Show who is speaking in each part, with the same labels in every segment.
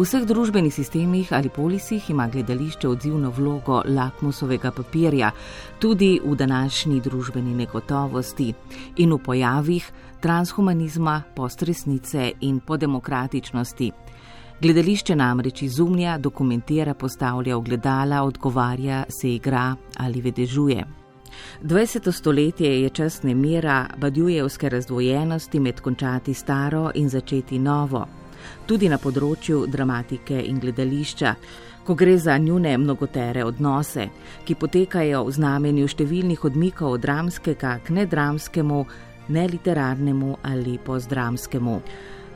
Speaker 1: V vseh družbenih sistemih ali polisih ima gledališče odzivno vlogo lakmusovega papirja, tudi v današnji družbeni negotovosti in v pojavih transhumanizma, postresnice in podemokratičnosti. Gledališče namreč izumlja, dokumentira, postavlja ogledala, odgovarja, se igra ali vedežuje. 20. stoletje je čas nemira, badjujevske razdvojenosti med končati staro in začeti novo tudi na področju dramatike in gledališča, ko gre za njune mnogotere odnose, ki potekajo v znamenju številnih odmikov od dramskega k nedramskemu, neliterarnemu ali pozdramskemu.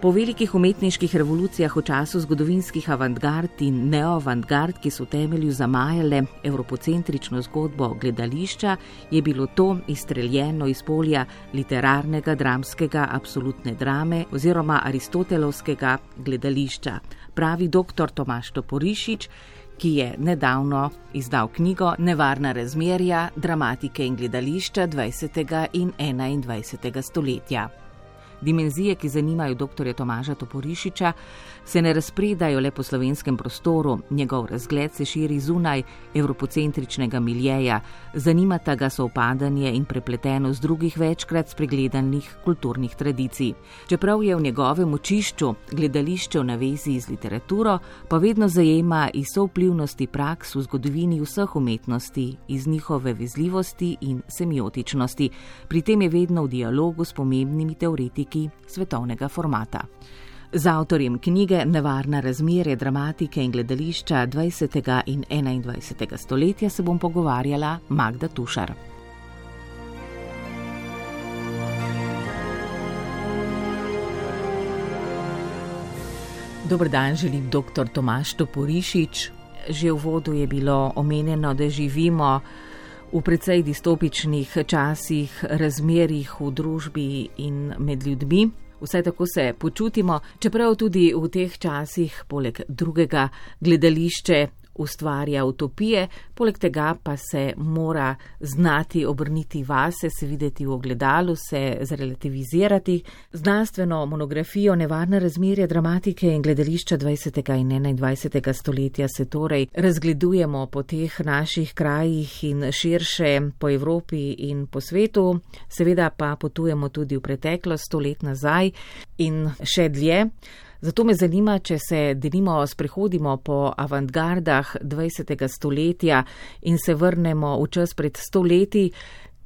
Speaker 1: Po velikih umetniških revolucijah v času zgodovinskih avantgard in neoavantgard, ki so v temelju zamajale evropocentrično zgodbo gledališča, je bilo to izstreljeno iz polja literarnega, dramskega, absolutne drame oziroma aristotelovskega gledališča, pravi dr. Tomaš Toporišič, ki je nedavno izdal knjigo Nevarna razmerja dramatike in gledališča 20. in 21. stoletja. Dimenzije, ki zanimajo dr. Tomaža Toporišiča, se ne razpredajo le po slovenskem prostoru, njegov razgled se širi zunaj evropocentričnega miljeja, zanimata ga sovpadanje in prepletenost drugih večkrat spregledanih kulturnih tradicij. Čeprav je v njegovem očišču gledališče v navezi z literaturo, pa vedno zajema iz sovplivnosti praks v zgodovini vseh umetnosti, iz njihove vezljivosti in semiotičnosti, pri tem je vedno v dialogu s pomembnimi teoretiki svetovnega formata. Z avtorjem knjige Nevarna razmerje dramatike in gledališča 20. in 21. stoletja se bom pogovarjala Magda Tušar. Dobr dan, želim dr. Tomaš Toporišič. Že v vodu je bilo omenjeno, da živimo v precej distopičnih časih, razmerih v družbi in med ljudmi. Vsaj tako se počutimo, čeprav tudi v teh časih, poleg drugega, gledališče ustvarja utopije, poleg tega pa se mora znati obrniti vase, se videti v ogledalu, se zrelativizirati. Znanstveno monografijo Nevarne razmerje dramatike in gledališča 20. in 21. stoletja se torej razgledujemo po teh naših krajih in širše po Evropi in po svetu, seveda pa potujemo tudi v preteklost, sto let nazaj in še dlje. Zato me zanima, če se delimo, sprehodimo po avantgardah 20. stoletja in se vrnemo v čas pred stoletji,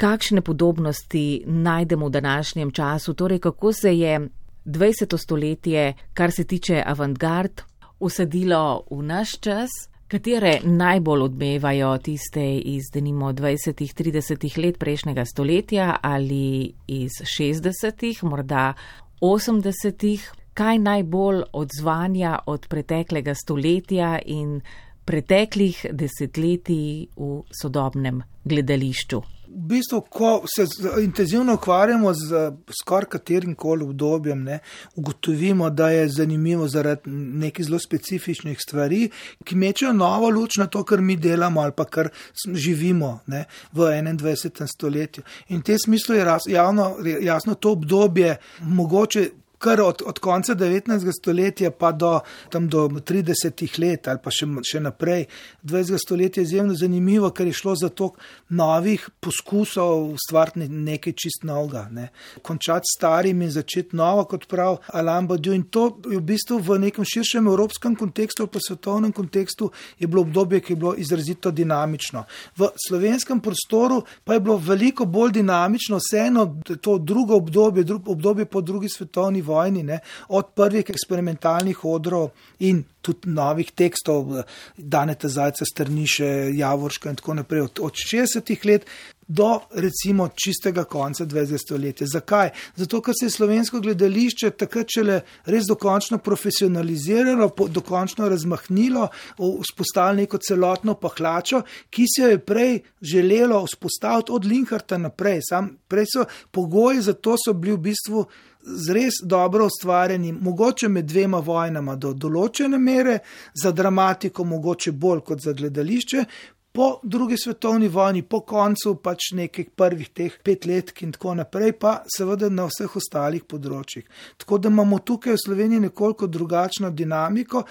Speaker 1: kakšne podobnosti najdemo v današnjem času, torej kako se je 20. stoletje, kar se tiče avantgard, usadilo v naš čas. Katere najbolj odmevajo tiste iz, denimo, 20-30 let prejšnjega stoletja ali iz 60-ih, morda 80-ih, kaj najbolj odzvanja od preteklega stoletja in preteklih desetletij v sodobnem gledališču.
Speaker 2: V bistvu, ko se intenzivno ukvarjamo z skoraj katerim koli obdobjem, ne, ugotovimo, da je zanimivo zaradi nekih zelo specifičnih stvari, ki mečejo novo luč na to, kar mi delamo ali pa kar živimo ne, v 21. stoletju. In v tem smislu je javno, jasno to obdobje mogoče kar od, od konca 19. stoletja pa do, do 30. let ali pa še, še naprej. 20. stoletje je izjemno zanimivo, ker je šlo za to novih poskusov ustvariti nekaj čist novega. Ne. Končati starim in začeti novo, kot prav Alain Badiou. In to je v bistvu v nekem širšem evropskem kontekstu ali pa svetovnem kontekstu je bilo obdobje, ki je bilo izrazito dinamično. V slovenskem prostoru pa je bilo veliko bolj dinamično, vseeno to drugo obdobje, drugo obdobje po drugi svetovni vojni, ne, od prvih eksperimentalnih odrov in tudi novih tekstov, Danete Zajce, Strniše, Javorška in tako naprej, od, od 60-ih let do recimo čistega konca 20. stoletja. Zakaj? Zato, ker se je slovensko gledališče takrat šele res dokončno profesionaliziralo, dokončno razmahnilo, vzpostavilo neko celotno pahlačo, ki se jo je prej želelo vzpostaviti od Linharta naprej. Sam, prej so pogoji za to so bili v bistvu z res dobro ustvarjenim, mogoče med dvema vojnama do določene mere, za dramatiko mogoče bolj kot za gledališče, po drugi svetovni vojni, po koncu pač nekih prvih teh pet let in tako naprej, pa seveda na vseh ostalih področjih. Tako da imamo tukaj v Sloveniji nekoliko drugačno dinamiko.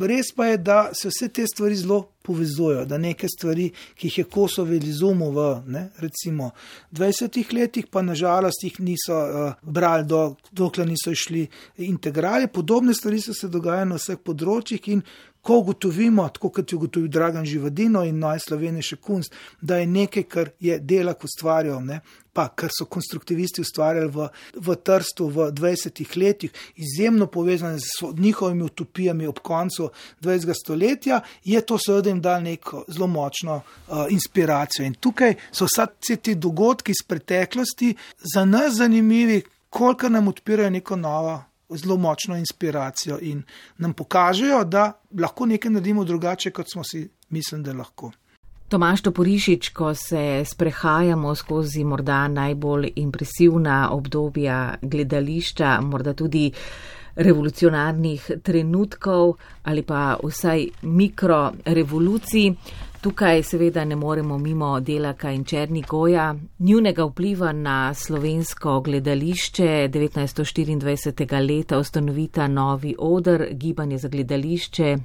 Speaker 2: Res pa je, da se vse te stvari zelo povezujejo, da neke stvari, ki jih je Kosovo izumil v ne, recimo 20 letih, pa nažalost jih niso uh, brali, do, dokler niso išli integrali. Podobne stvari so se dogajale na vseh področjih in ko ugotovimo, tako kot je ugotovil Dragan Živadino in najslovenejši kunst, da je nekaj, kar je delak ustvarjal, ne, pa kar so konstruktivisti ustvarjali v, v Trstu v 20 letih, izjemno povezane z njihovimi utopijami ob koncu 20. stoletja, je to seveda jim dal neko zelo močno uh, inspiracijo. In tukaj so vse te dogodki iz preteklosti za nas zanimivi, koliko nam odpirajo neko novo zelo močno inspiracijo in nam pokažejo, da lahko nekaj naredimo drugače, kot smo si mislili, da lahko.
Speaker 1: Tomaš Toporišič, ko se sprehajamo skozi morda najbolj impresivna obdobja gledališča, morda tudi revolucionarnih trenutkov ali pa vsaj mikrorevolucij, Tukaj seveda ne moremo mimo Delaka in Černikoja, njunega vpliva na slovensko gledališče 1924. leta ustanovita novi odr, gibanje za gledališče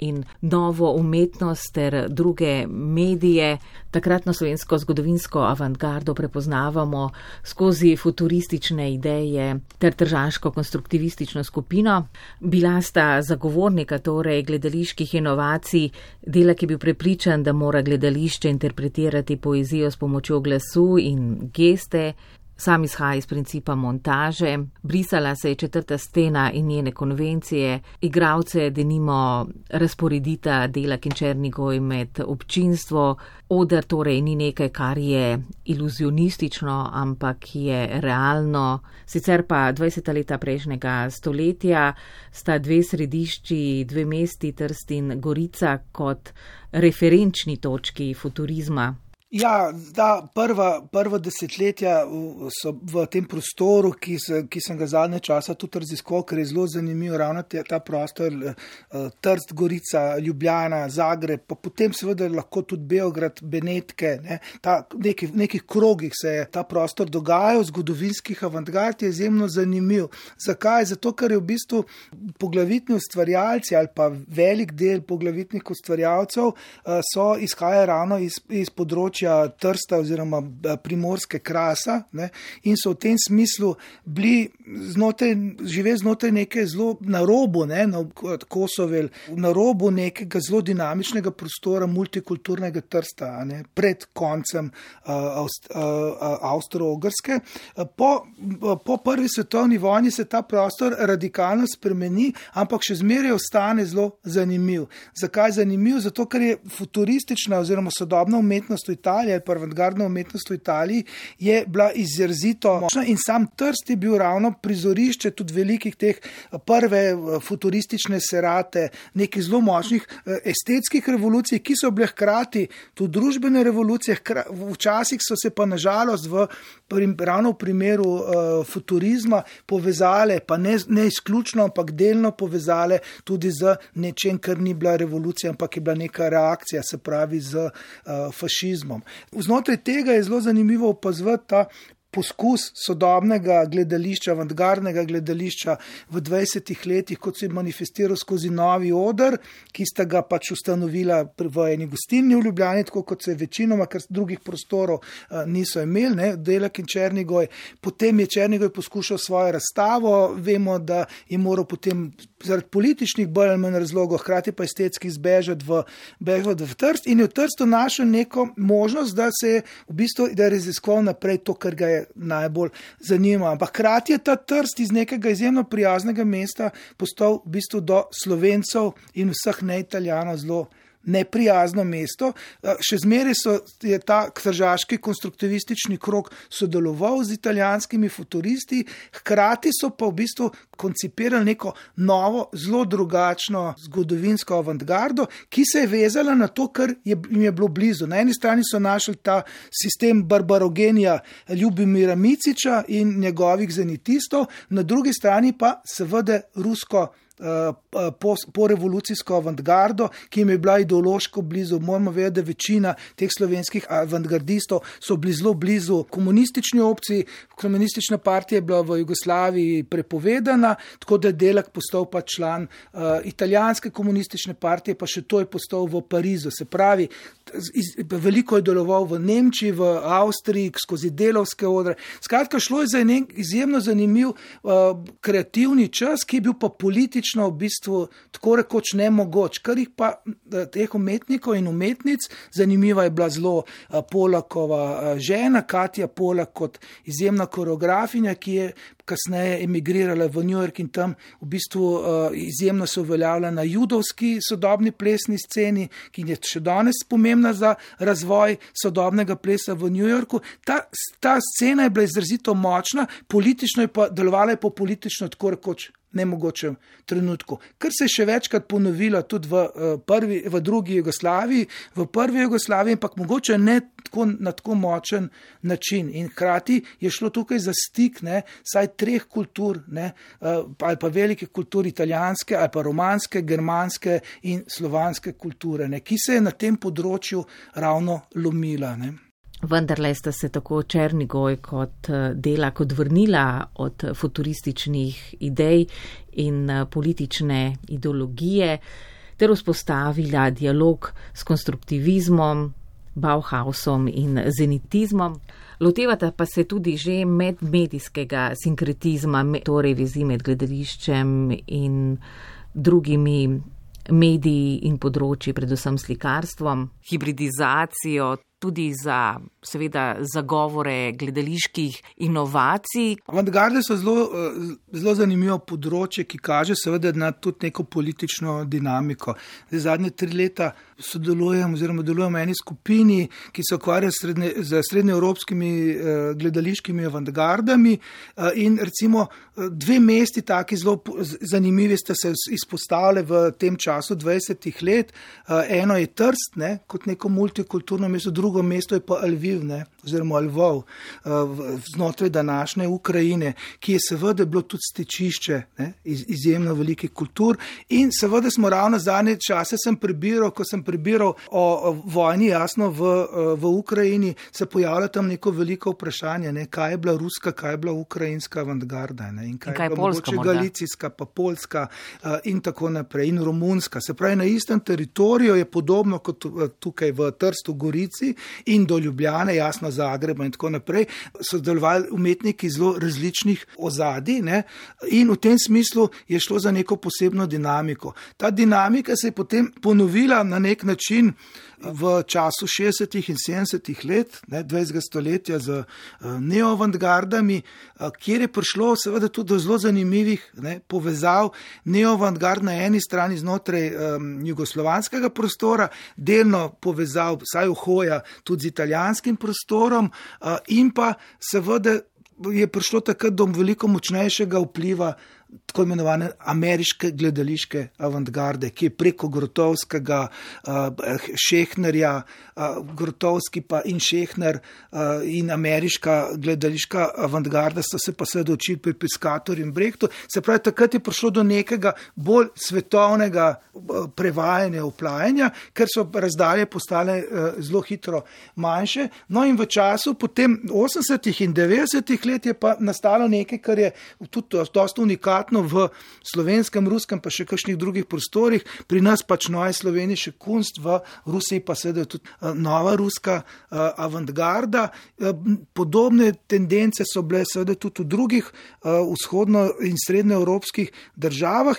Speaker 1: in novo umetnost ter druge medije. Takratno slovensko zgodovinsko avantgardo prepoznavamo skozi futuristične ideje ter tržansko konstruktivistično skupino. Bila sta zagovornika torej gledaliških inovacij, dela, ki je bil prepričan, da mora gledališče interpretirati poezijo s pomočjo glasu in geste, Sam izhaja iz principa montaže, brisala se je četrta stena in njene konvencije, igravce denimo razporedita dela Kinčernigoj med občinstvo, odr torej ni nekaj, kar je iluzionistično, ampak je realno. Sicer pa 20. leta prejšnjega stoletja sta dve središči, dve mesti Trst in Gorica kot referenčni točki futurizma.
Speaker 2: Ja, da, prva, prva desetletja so v tem prostoru, ki, se, ki sem ga zadnje časa tudi raziskoval, ker je zelo zanimiv ravno te, ta prostor, eh, Trst, Gorica, Ljubljana, Zagreb, pa potem seveda lahko tudi Beograd, Benetke, ne, ta, neki, v nekih krogih se je ta prostor dogajal, zgodovinskih avantgard je izjemno zanimiv. Zakaj? Zato, ker je v bistvu poglavitni ustvarjalci ali pa velik del poglavitnih ustvarjalcev eh, so izhajajo ravno iz, iz področja območja Trsta oziroma eh, primorske krasa ne, in so v tem smislu bili znotraj, žive znotraj neke zelo na robu, ne, na Kosovel, na robu nekega zelo dinamičnega prostora multikulturnega Trsta ne, pred koncem uh, Avst, uh, Avstro-Ogrske. Po, po prvi svetovni vojni se ta prostor radikalno spremeni, ampak še zmeraj ostane zelo zanimiv. Zakaj zanimiv? Zato, ker je futuristična oziroma sodobna umetnost v Italiji Italije ali pa avantgardna umetnost v Italiji je bila izrazito močna in sam Trst je bil ravno prizorišče tudi velikih teh eh, prve eh, futuristične serate, nekih zelo močnih eh, estetskih revolucij, ki so bile hkrati tudi družbene revolucije, včasih so se pa nažalost v, ravno v primeru uh, futurizma povezale, pa ne, ne izključno, ampak delno povezale tudi z nečem, kar ni bila revolucija, ampak je bila neka reakcija, se pravi z uh, fašizmom. Znotraj tega je zelo zanimivo opazovati ta poskus sodobnega gledališča, avantgardnega gledališča v 20 letih, kot se je manifestiral skozi novi odr, ki sta ga pač ustanovila v eni gostilni v Ljubljani, tako kot se je večinoma, ker drugih prostorov uh, niso imeli, ne, Delek in Črnigoj. Potem je Črnigoj poskušal svojo razstavo, vemo, da je moral potem zaradi političnih bolj ali manj razlogov, hkrati pa estetski zbežati v, v Trst in je v Trstu našel neko možnost, da se je v bistvu raziskoval naprej to, kar ga je najbolj zanima. Ampak hkrati je ta trst iz nekega izjemno prijaznega mesta postal v bistvu do slovencev in vseh neitalijanov zelo neprijazno mesto. Še zmeraj so, je ta tržaški konstruktivistični krok sodeloval z italijanskimi futuristi, hkrati so pa v bistvu koncipirali neko novo, zelo drugačno zgodovinsko avantgardo, ki se je vezala na to, kar je, jim je bilo blizu. Na eni strani so našli ta sistem barbarogenija Ljubimira Miciča in njegovih zenitistov, na drugi strani pa seveda rusko po, po revolucijsko avantgardo, ki jim je bila ideološko blizu. Moramo vedeti, da večina teh slovenskih avantgardistov so bili zelo blizu komunistični opciji. Komunistična partija je bila v Jugoslaviji prepovedana, tako da je Delak postal pa član uh, italijanske komunistične partije, pa še to je postal v Parizu. Se pravi, iz, veliko je deloval v Nemčiji, v Avstriji, skozi delovske odre. Skratka, šlo je za en izjemno zanimiv uh, kreativni čas, ki je bil pa politični praktično v bistvu tako rekoč ne mogoč, kar jih pa teh umetnikov in umetnic, zanimiva je bila zelo Polakova žena, Katja Polak kot izjemna koreografinja, ki je kasneje emigrirala v New York in tam v bistvu izjemno se uveljavlja na judovski sodobni plesni sceni, ki je še danes pomembna za razvoj sodobnega plesa v New Yorku. Ta, ta scena je bila izrazito močna, politično je pa delovala je po politično tako rekoč nemogočem trenutku. Kar se je še večkrat ponovilo tudi v, eh, prvi, v drugi Jugoslaviji, v prvi Jugoslaviji, ampak mogoče ne tako, na tako močen način. In hkrati je šlo tukaj za stik, ne, saj treh kultur, ne, eh, ali pa velike kulture, italijanske, ali pa romanske, germanske in slovanske kulture, ne, ki se je na tem področju ravno lomila. Ne.
Speaker 1: Vendarle sta se tako Črnigoj kot eh, Dela kot vrnila od futurističnih idej in eh, politične ideologije ter vzpostavila dialog s konstruktivizmom, Bauhausom in zenitizmom. Lotevata pa se tudi že medmedijskega sinkretizma, torej vezi med gledališčem in drugimi mediji in področji, predvsem slikarstvom, hibridizacijo, tudi za, seveda, zagovore gledaliških inovacij.
Speaker 2: Avantgarde so zelo, eh, zelo zanimivo področje, ki kaže seveda na tudi neko politično dinamiko. Zdaj, zadnje tri leta sodelujem oziroma delujem v eni skupini, ki se ukvarja srednje, z srednjeevropskimi eh, gledališkimi avantgardami eh, in recimo dve mesti taki zelo zanimivi ste se izpostavili v tem času 20 let. Eno je Trst, ne, kot neko multikulturno mesto, drugo mesto je pa Lviv, ne, oziroma Lvov, uh, znotraj današnje Ukrajine, ki je seveda bilo tudi stečišče ne, iz, izjemno velikih kultur. In seveda smo ravno zadnje čase sem prebiral, ko sem prebiral o, o vojni, jasno v, v Ukrajini, se pojavlja tam neko veliko vprašanje, ne, kaj je bila ruska, kaj je bila ukrajinska avantgarda
Speaker 1: ne,
Speaker 2: in kaj,
Speaker 1: in kaj
Speaker 2: je bila mogoče galicijska, pa polska uh, in tako naprej, in romunska. Se pravi, na istem teritoriju je podobno kot tukaj v Trstu, Gorici, in do Ljubljane, jasno Zagreba in tako naprej, so delovali umetniki zelo različnih ozadij ne? in v tem smislu je šlo za neko posebno dinamiko. Ta dinamika se je potem ponovila na nek način v času 60. in 70. let, ne, 20. stoletja z uh, neoavantgardami, uh, kjer je prišlo seveda tudi do zelo zanimivih ne, povezav. Neoavantgard na eni strani znotraj um, jugoslovanskega prostora, delno povezav, vsaj vhoja, tudi z italijanskim prostorom, uh, in pa seveda je prišlo takrat do veliko močnejšega vpliva tako imenovane ameriške gledališke avantgarde, ki je preko Grotovskega, uh, Šehnerja, uh, Grotovski pa in Šehner uh, in ameriška gledališka avantgarda so se pa seveda učili pri Piskatorju in Brehtu. Se pravi, takrat je prišlo do nekega bolj svetovnega prevajanja, uplajanja, ker so razdalje postale uh, zelo hitro manjše. No in v času potem 80. in 90. let je pa nastalo nekaj, kar je tudi dosta unikalno dodatno v slovenskem, ruskem, pa še kakšnih drugih prostorih, pri nas pač noje slovenije še kunst, v Rusiji pa seveda tudi uh, nova ruska uh, avantgarda. Uh, podobne tendence so bile seveda tudi v drugih vzhodno- in srednjeevropskih državah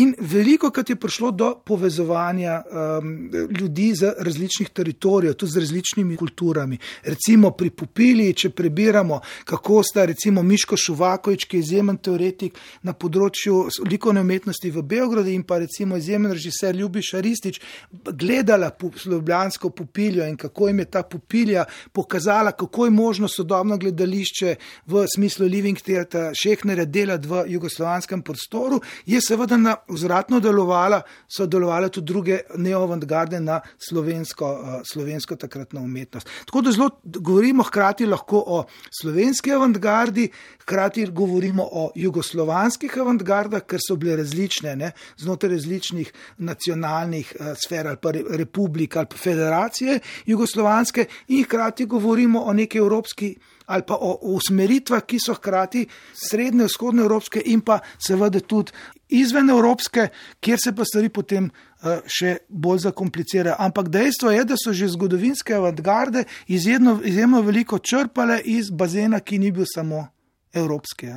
Speaker 2: in veliko krat je prišlo do povezovanja um, ljudi z različnih teritorijev, tudi z različnimi kulturami. Recimo pri Pupili, če prebiramo, kako sta recimo Miško Šuvakovič, ki je izjemen teoretik na področju likovne umetnosti v Beogradu in pa recimo izjemen režiser Ljubiš Aristič gledala slovensko pupiljo in kako jim je ta pupilja pokazala, kako je možno sodobno gledališče v smislu Living Theatre Šehnere delati v jugoslovanskem prostoru, je seveda na vzratno delovala, so delovale tudi druge neovantgarde na slovensko, uh, slovensko takratno umetnost. Tako da zelo govorimo hkrati lahko o slovenski avantgardi, hkrati govorimo o jugoslovanskih avantgardah, ker so bile različne ne, znotraj različnih nacionalnih uh, sfer ali pa republik ali pa federacije jugoslovanske in hkrati govorimo o neki evropski ali pa o, o usmeritvah, ki so hkrati srednje, vzhodne evropske in pa seveda tudi izven evropske, kjer se pa stvari potem uh, še bolj zakomplicirajo. Ampak dejstvo je, da so že zgodovinske avantgarde izjemno, izjemno veliko črpale iz bazena, ki ni bil samo evropski.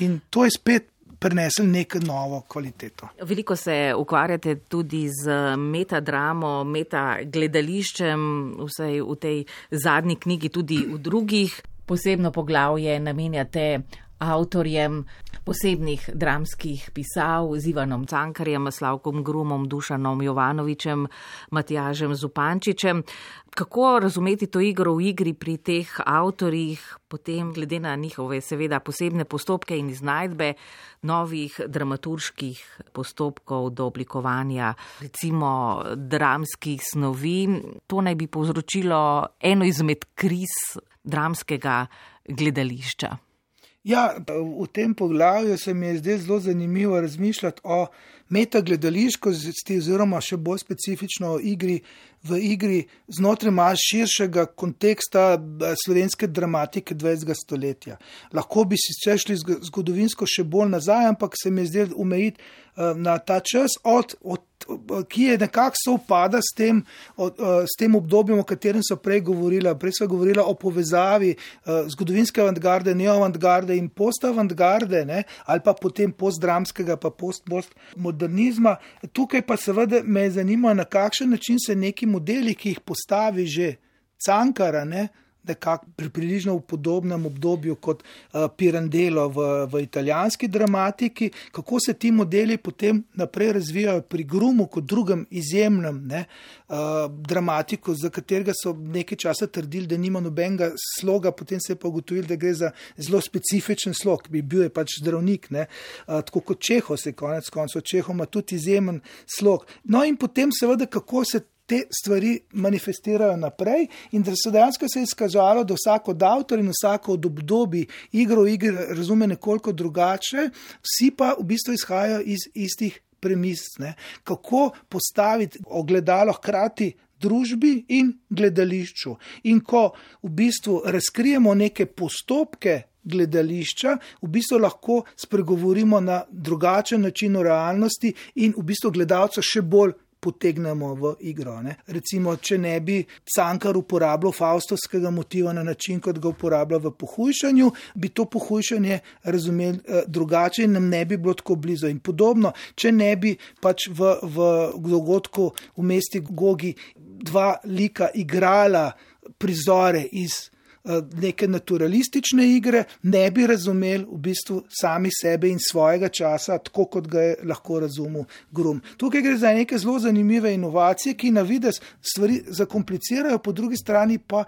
Speaker 2: In to je spet prinesli neko novo kvaliteto.
Speaker 1: Veliko se ukvarjate tudi z metadramo, metagledališčem, vsaj v tej zadnji knjigi, tudi v drugih. Posebno poglavje namenjate avtorjem posebnih dramskih pisav z Ivanom Cankarjem, Slavkom Grumom, Dušanom Jovanovičem, Matjažem Zupančičem. Kako razumeti to igro v igri pri teh avtorjih, potem glede na njihove seveda posebne postopke in iznajdbe novih dramaturških postopkov do oblikovanja recimo dramskih snovi. To naj bi povzročilo eno izmed kriz dramskega gledališča.
Speaker 2: Ja, v tem poglavju se mi je zdelo zelo zanimivo razmišljati o metagledališkosti, oziroma še bolj specifično o igri v igri znotraj malo širšega konteksta eh, slovenske dramatike 20. stoletja. Lahko bi si šli zgodovinsko še bolj nazaj, ampak se mi je zdelo umejiti eh, na ta čas, od, od, ki je nekako sovpada s eh, s tem obdobjem, o katerem so prej govorila. Prej so govorila o povezavi zgodovinske avantgarde, neoavantgarde in postavantgarde, ali pa potem postdramskega, pa postmodernizma. Tukaj pa seveda me zanima, na kakšen način se nekim modeli, ki jih postavi že Cankara, ne, nekako pri približno v podobnem obdobju kot uh, Pirandello v, v italijanski dramatiki, kako se ti modeli potem naprej razvijajo pri Grumu kot drugem izjemnem ne, uh, dramatiku, za katerega so nekaj časa trdili, da nima nobenega sloga, potem se je pa ugotovili, da gre za zelo specifičen slog, bi bil je pač zdravnik, ne, uh, tako kot Čeho se konec koncev, Čeho ima tudi izjemen slog. No in potem seveda, kako se te stvari manifestirajo naprej, in da se dejansko je izkazalo, da vsak od avtorjev in vsak od obdobij igro v igri razume nekoliko drugače, vsi pa v bistvu izhajajo iz istih premis. Ne? Kako postaviti ogledalo hkrati družbi in gledališču. In ko v bistvu razkrijemo neke postopke. Gledališča, v bistvu lahko spregovorimo na drugačen način o realnosti, in v bistvu gledalca še bolj potegnemo v igro. Ne. Recimo, če ne bi Cankar uporabljal faustovskega motiva na način, kot ga uporablja v pohujšanju, bi to pohujšanje razumeli eh, drugače in nam ne bi bilo tako blizu. In podobno, če ne bi pač v, v dogodku v mesti Gogi dva lika igrala prizore iz neke naturalistične igre, ne bi razumeli v bistvu sami sebe in svojega časa, tako kot ga je lahko razumel Grum. Tukaj gre za neke zelo zanimive inovacije, ki na vides stvari zakomplicirajo, po drugi strani pa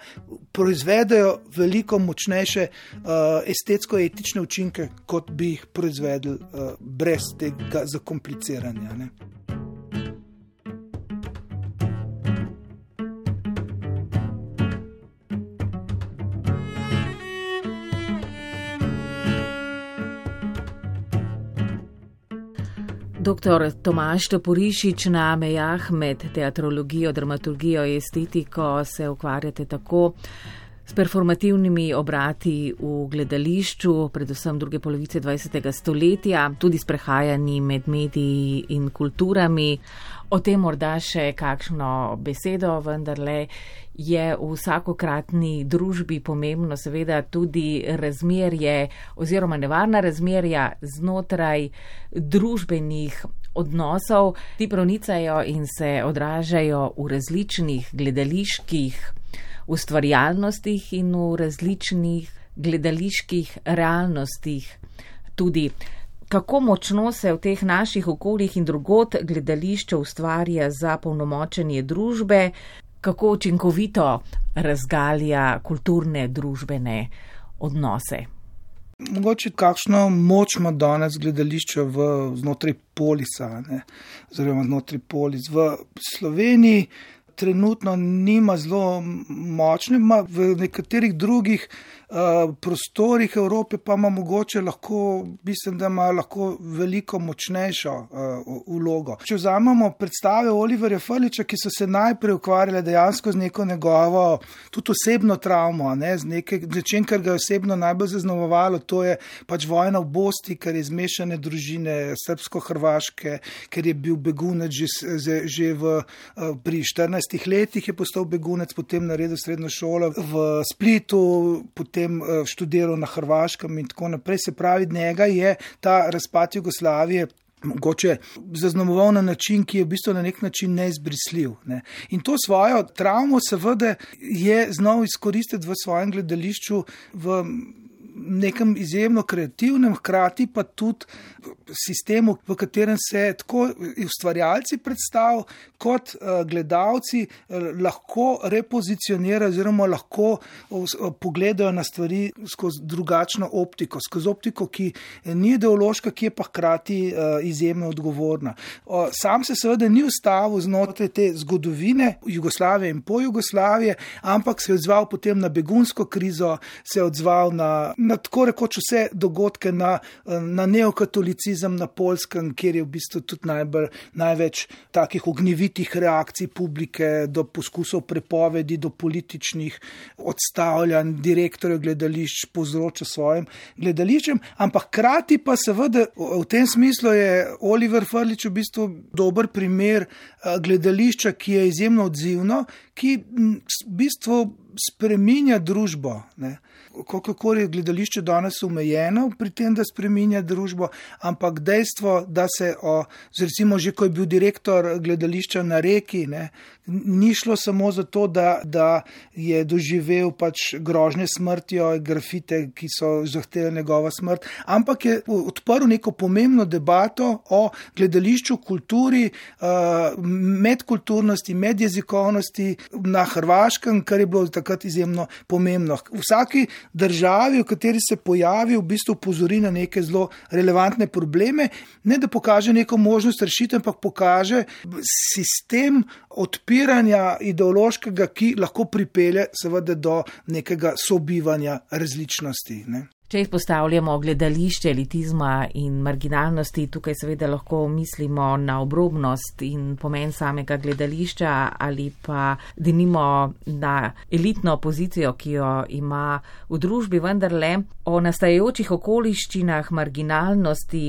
Speaker 2: proizvedajo veliko močnejše uh, estetsko-etične učinke, kot bi jih proizvedli uh, brez tega zakompliciranja. Ne.
Speaker 1: Dr. Tomaš Toporišič na mejah med teatrologijo, dramaturgijo in estetiko se ukvarjate tako s performativnimi obrati v gledališču, predvsem druge polovice 20. stoletja, tudi s prehajanji med mediji in kulturami. O tem morda še kakšno besedo, vendarle je v vsakokratni družbi pomembno seveda tudi razmerje oziroma nevarna razmerja znotraj družbenih odnosov. Ti pronicajo in se odražajo v različnih gledaliških ustvarjalnostih in v različnih gledaliških realnostih. Tudi kako močno se v teh naših okoljih in drugot gledališče ustvarja za polnomočenje družbe, kako učinkovito razgalja kulturne družbene odnose.
Speaker 2: Mogoče kakšno moč ima danes gledališče v, znotraj polisa, oziroma znotraj polis. V Sloveniji trenutno nima zelo močne, v nekaterih drugih prostorih Evrope pa ima mogoče lahko, mislim, da ima lahko veliko močnejšo uh, vlogo. Če vzamemo predstave Oliverja Frliča, ki so se najprej ukvarjale dejansko z neko njegovo, tudi osebno travmo, ne, z nečem, kar ga je osebno najbolj zaznamovalo, to je pač vojna v Bosti, ker je zmešane družine srpsko-hrvaške, ker je bil begunec že, že v, uh, pri 14 letih, je postal begunec, potem naredil srednjo šolo v Splitu, potem potem eh, študiral na Hrvaškem in tako naprej. Se pravi, njega je ta razpad Jugoslavije. Mogoče zaznamoval na način, ki je v bistvu na nek način neizbrisljiv. Ne. In to svojo travmo, seveda, je znal izkoristiti v svojem gledališču, v nekem izjemno kreativnem, hkrati pa tudi sistemu, v katerem se tako ustvarjalci predstav, kot uh, gledalci uh, lahko repozicionirajo, oziroma lahko uh, pogledajo na stvari skozi drugačno optiko, skozi optiko, ki ni ideološka, ki je pa hkrati izjemno odgovorna. Sam se seveda ni ustavil znotraj te zgodovine Jugoslavije in po Jugoslavije, ampak se je odzval potem na begunsko krizo, se je odzval na, na tako rekoč vse dogodke, na, na neokatolicizem na Polskem, kjer je v bistvu tudi najbolj, največ takih ognjevitih reakcij publike, do poskusov prepovedi, do političnih odstavljanj direktorjev gledališč povzroča svojim gledališčem. Ampak hkrati pa seveda v tem smislu je Oliver Frlič v bistvu dober primer gledališča, ki je izjemno odzivno, ki v bistvu spreminja družbo. Ne kako je gledališče danes omejeno pri tem, da spreminja družbo, ampak dejstvo, da se, o, recimo, že ko je bil direktor gledališča na reki, ne, ni šlo samo zato, da, da je doživel pač grožnje smrtjo, grafite, ki so zahtevali njegova smrt, ampak je odprl neko pomembno debato o gledališču, kulturi, medkulturnosti, medjezikovnosti na Hrvaškem, kar je bilo takrat izjemno pomembno. V vsaki državi, v kateri se pojavi, v bistvu upozori na neke zelo relevantne probleme, ne da pokaže neko možnost rešitev, ampak pokaže sistem odpiranja ideološkega, ki lahko pripelje seveda do nekega sobivanja različnosti. Ne.
Speaker 1: Če izpostavljamo gledališče elitizma in marginalnosti, tukaj seveda lahko mislimo na obrobnost in pomen samega gledališča ali pa denimo na elitno pozicijo, ki jo ima v družbi, vendarle o nastajajočih okoliščinah marginalnosti,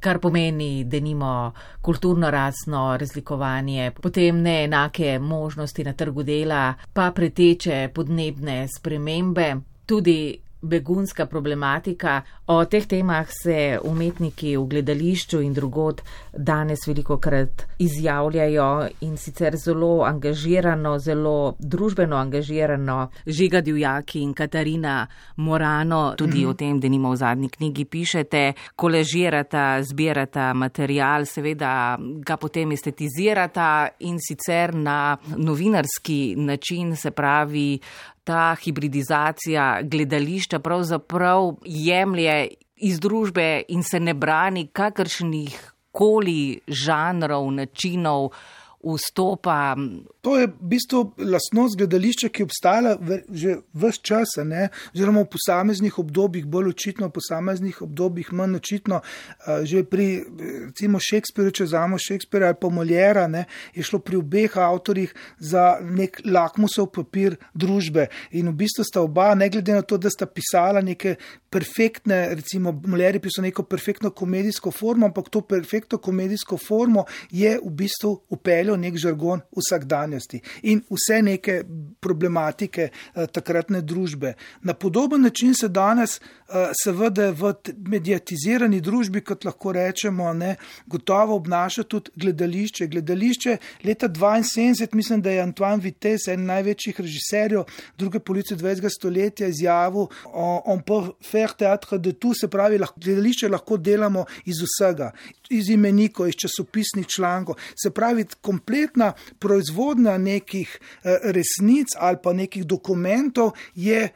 Speaker 1: kar pomeni denimo kulturno-rasno razlikovanje, potem neenake možnosti na trgu dela, pa preteče podnebne spremembe. Tudi begunska problematika. O teh temah se umetniki v gledališču in drugod danes veliko krat izjavljajo in sicer zelo angažirano, zelo družbeno angažirano. Žiga Divjaki in Katarina Morano tudi mm o tem, da nima v zadnji knjigi pišete, koležirata, zbirata material, seveda ga potem estetizirata in sicer na novinarski način, se pravi, ta hibridizacija gledališča pravzaprav jemlje iz družbe in se ne brani kakršnih koli žanrov, načinov vstopa.
Speaker 2: To je v bistvu lastnost gledališča, ki je obstajala že vse čas, oziroma v posameznih obdobjih, bolj očitno, v posameznih obdobjih manj očitno. Že pri recimo Šekspirju, če vzamemo Šekspira ali pa Moljera, ne, je šlo pri obeh avtorjih za nek lakmusov papir družbe. In v bistvu sta oba, ne glede na to, da sta pisala neke perfektne, recimo Moljer je pisal neko perfektno komedijsko formo, ampak to perfektno komedijsko formo je v bistvu upeljal prepeljal nek žargon vsakdanjosti in vse neke problematike uh, takratne družbe. Na podoben način se danes, uh, seveda, v mediatizirani družbi, kot lahko rečemo, ne, gotovo obnaša tudi gledališče. Gledališče leta 72, mislim, da je Antoine Vitesse, en največjih režiserjev druge polovice 20. stoletja, izjavil: On peut faire théâtre de tout, se pravi, lahko, gledališče lahko delamo iz vsega, iz imenikov, iz časopisnih člankov. Se pravi, kompletna proizvodnja nekih eh, resnic ali pa nekih dokumentov je eh,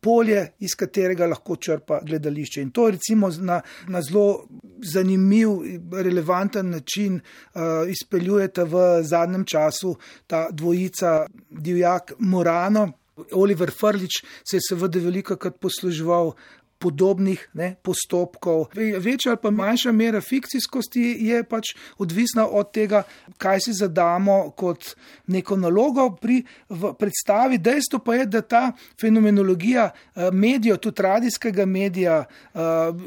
Speaker 2: polje, iz katerega lahko črpa gledališče. In to recimo na, na zelo zanimiv, relevanten način uh, izpeljujete v zadnjem času ta dvojica Divjak Morano. Oliver Frlič se je seveda veliko krat posluževal podobnih ne, postopkov. Večja ali pa manjša mera fikcijskosti je pač odvisna od tega, kaj si zadamo kot neko nalogo pri predstavi. Dejstvo pa je, da ta fenomenologija eh, medijev, tudi radijskega medija, eh,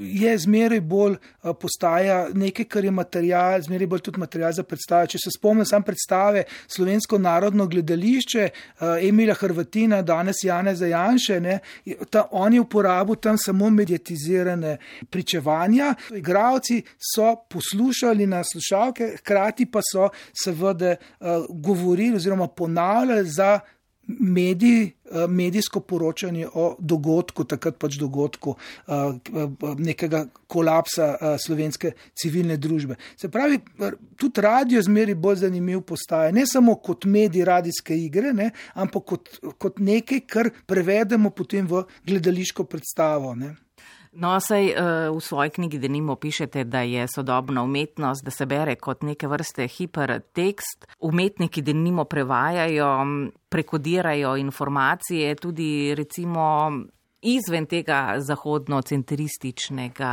Speaker 2: je zmeraj bolj eh, postaja nekaj, kar je material, zmeraj bolj tudi material za predstave. Če se spomnim sam predstave Slovensko narodno gledališče, Emila Hrvatina, danes Jane Zajanše, ne, ta, on je uporabil tam samo mediatizirane pričevanja. Igravci so poslušali na slušalke, hkrati pa so seveda uh, govorili oziroma ponavljali za mediji. Eh, medijsko poročanje o dogodku, takrat pač dogodku eh, nekega kolapsa slovenske civilne družbe. Se pravi, tudi radio zmeri bolj zanimiv postaje, ne samo kot medij radijske igre, ne, ampak kot, kot nekaj, kar prevedemo potem v gledališko predstavo. Ne.
Speaker 1: No, sej uh, v svoji knjigi denimo pišete, da je sodobna umetnost, da se bere kot neke vrste hipertekst. Umetniki denimo prevajajo, prekodirajo informacije tudi recimo izven tega zahodnocentrističnega,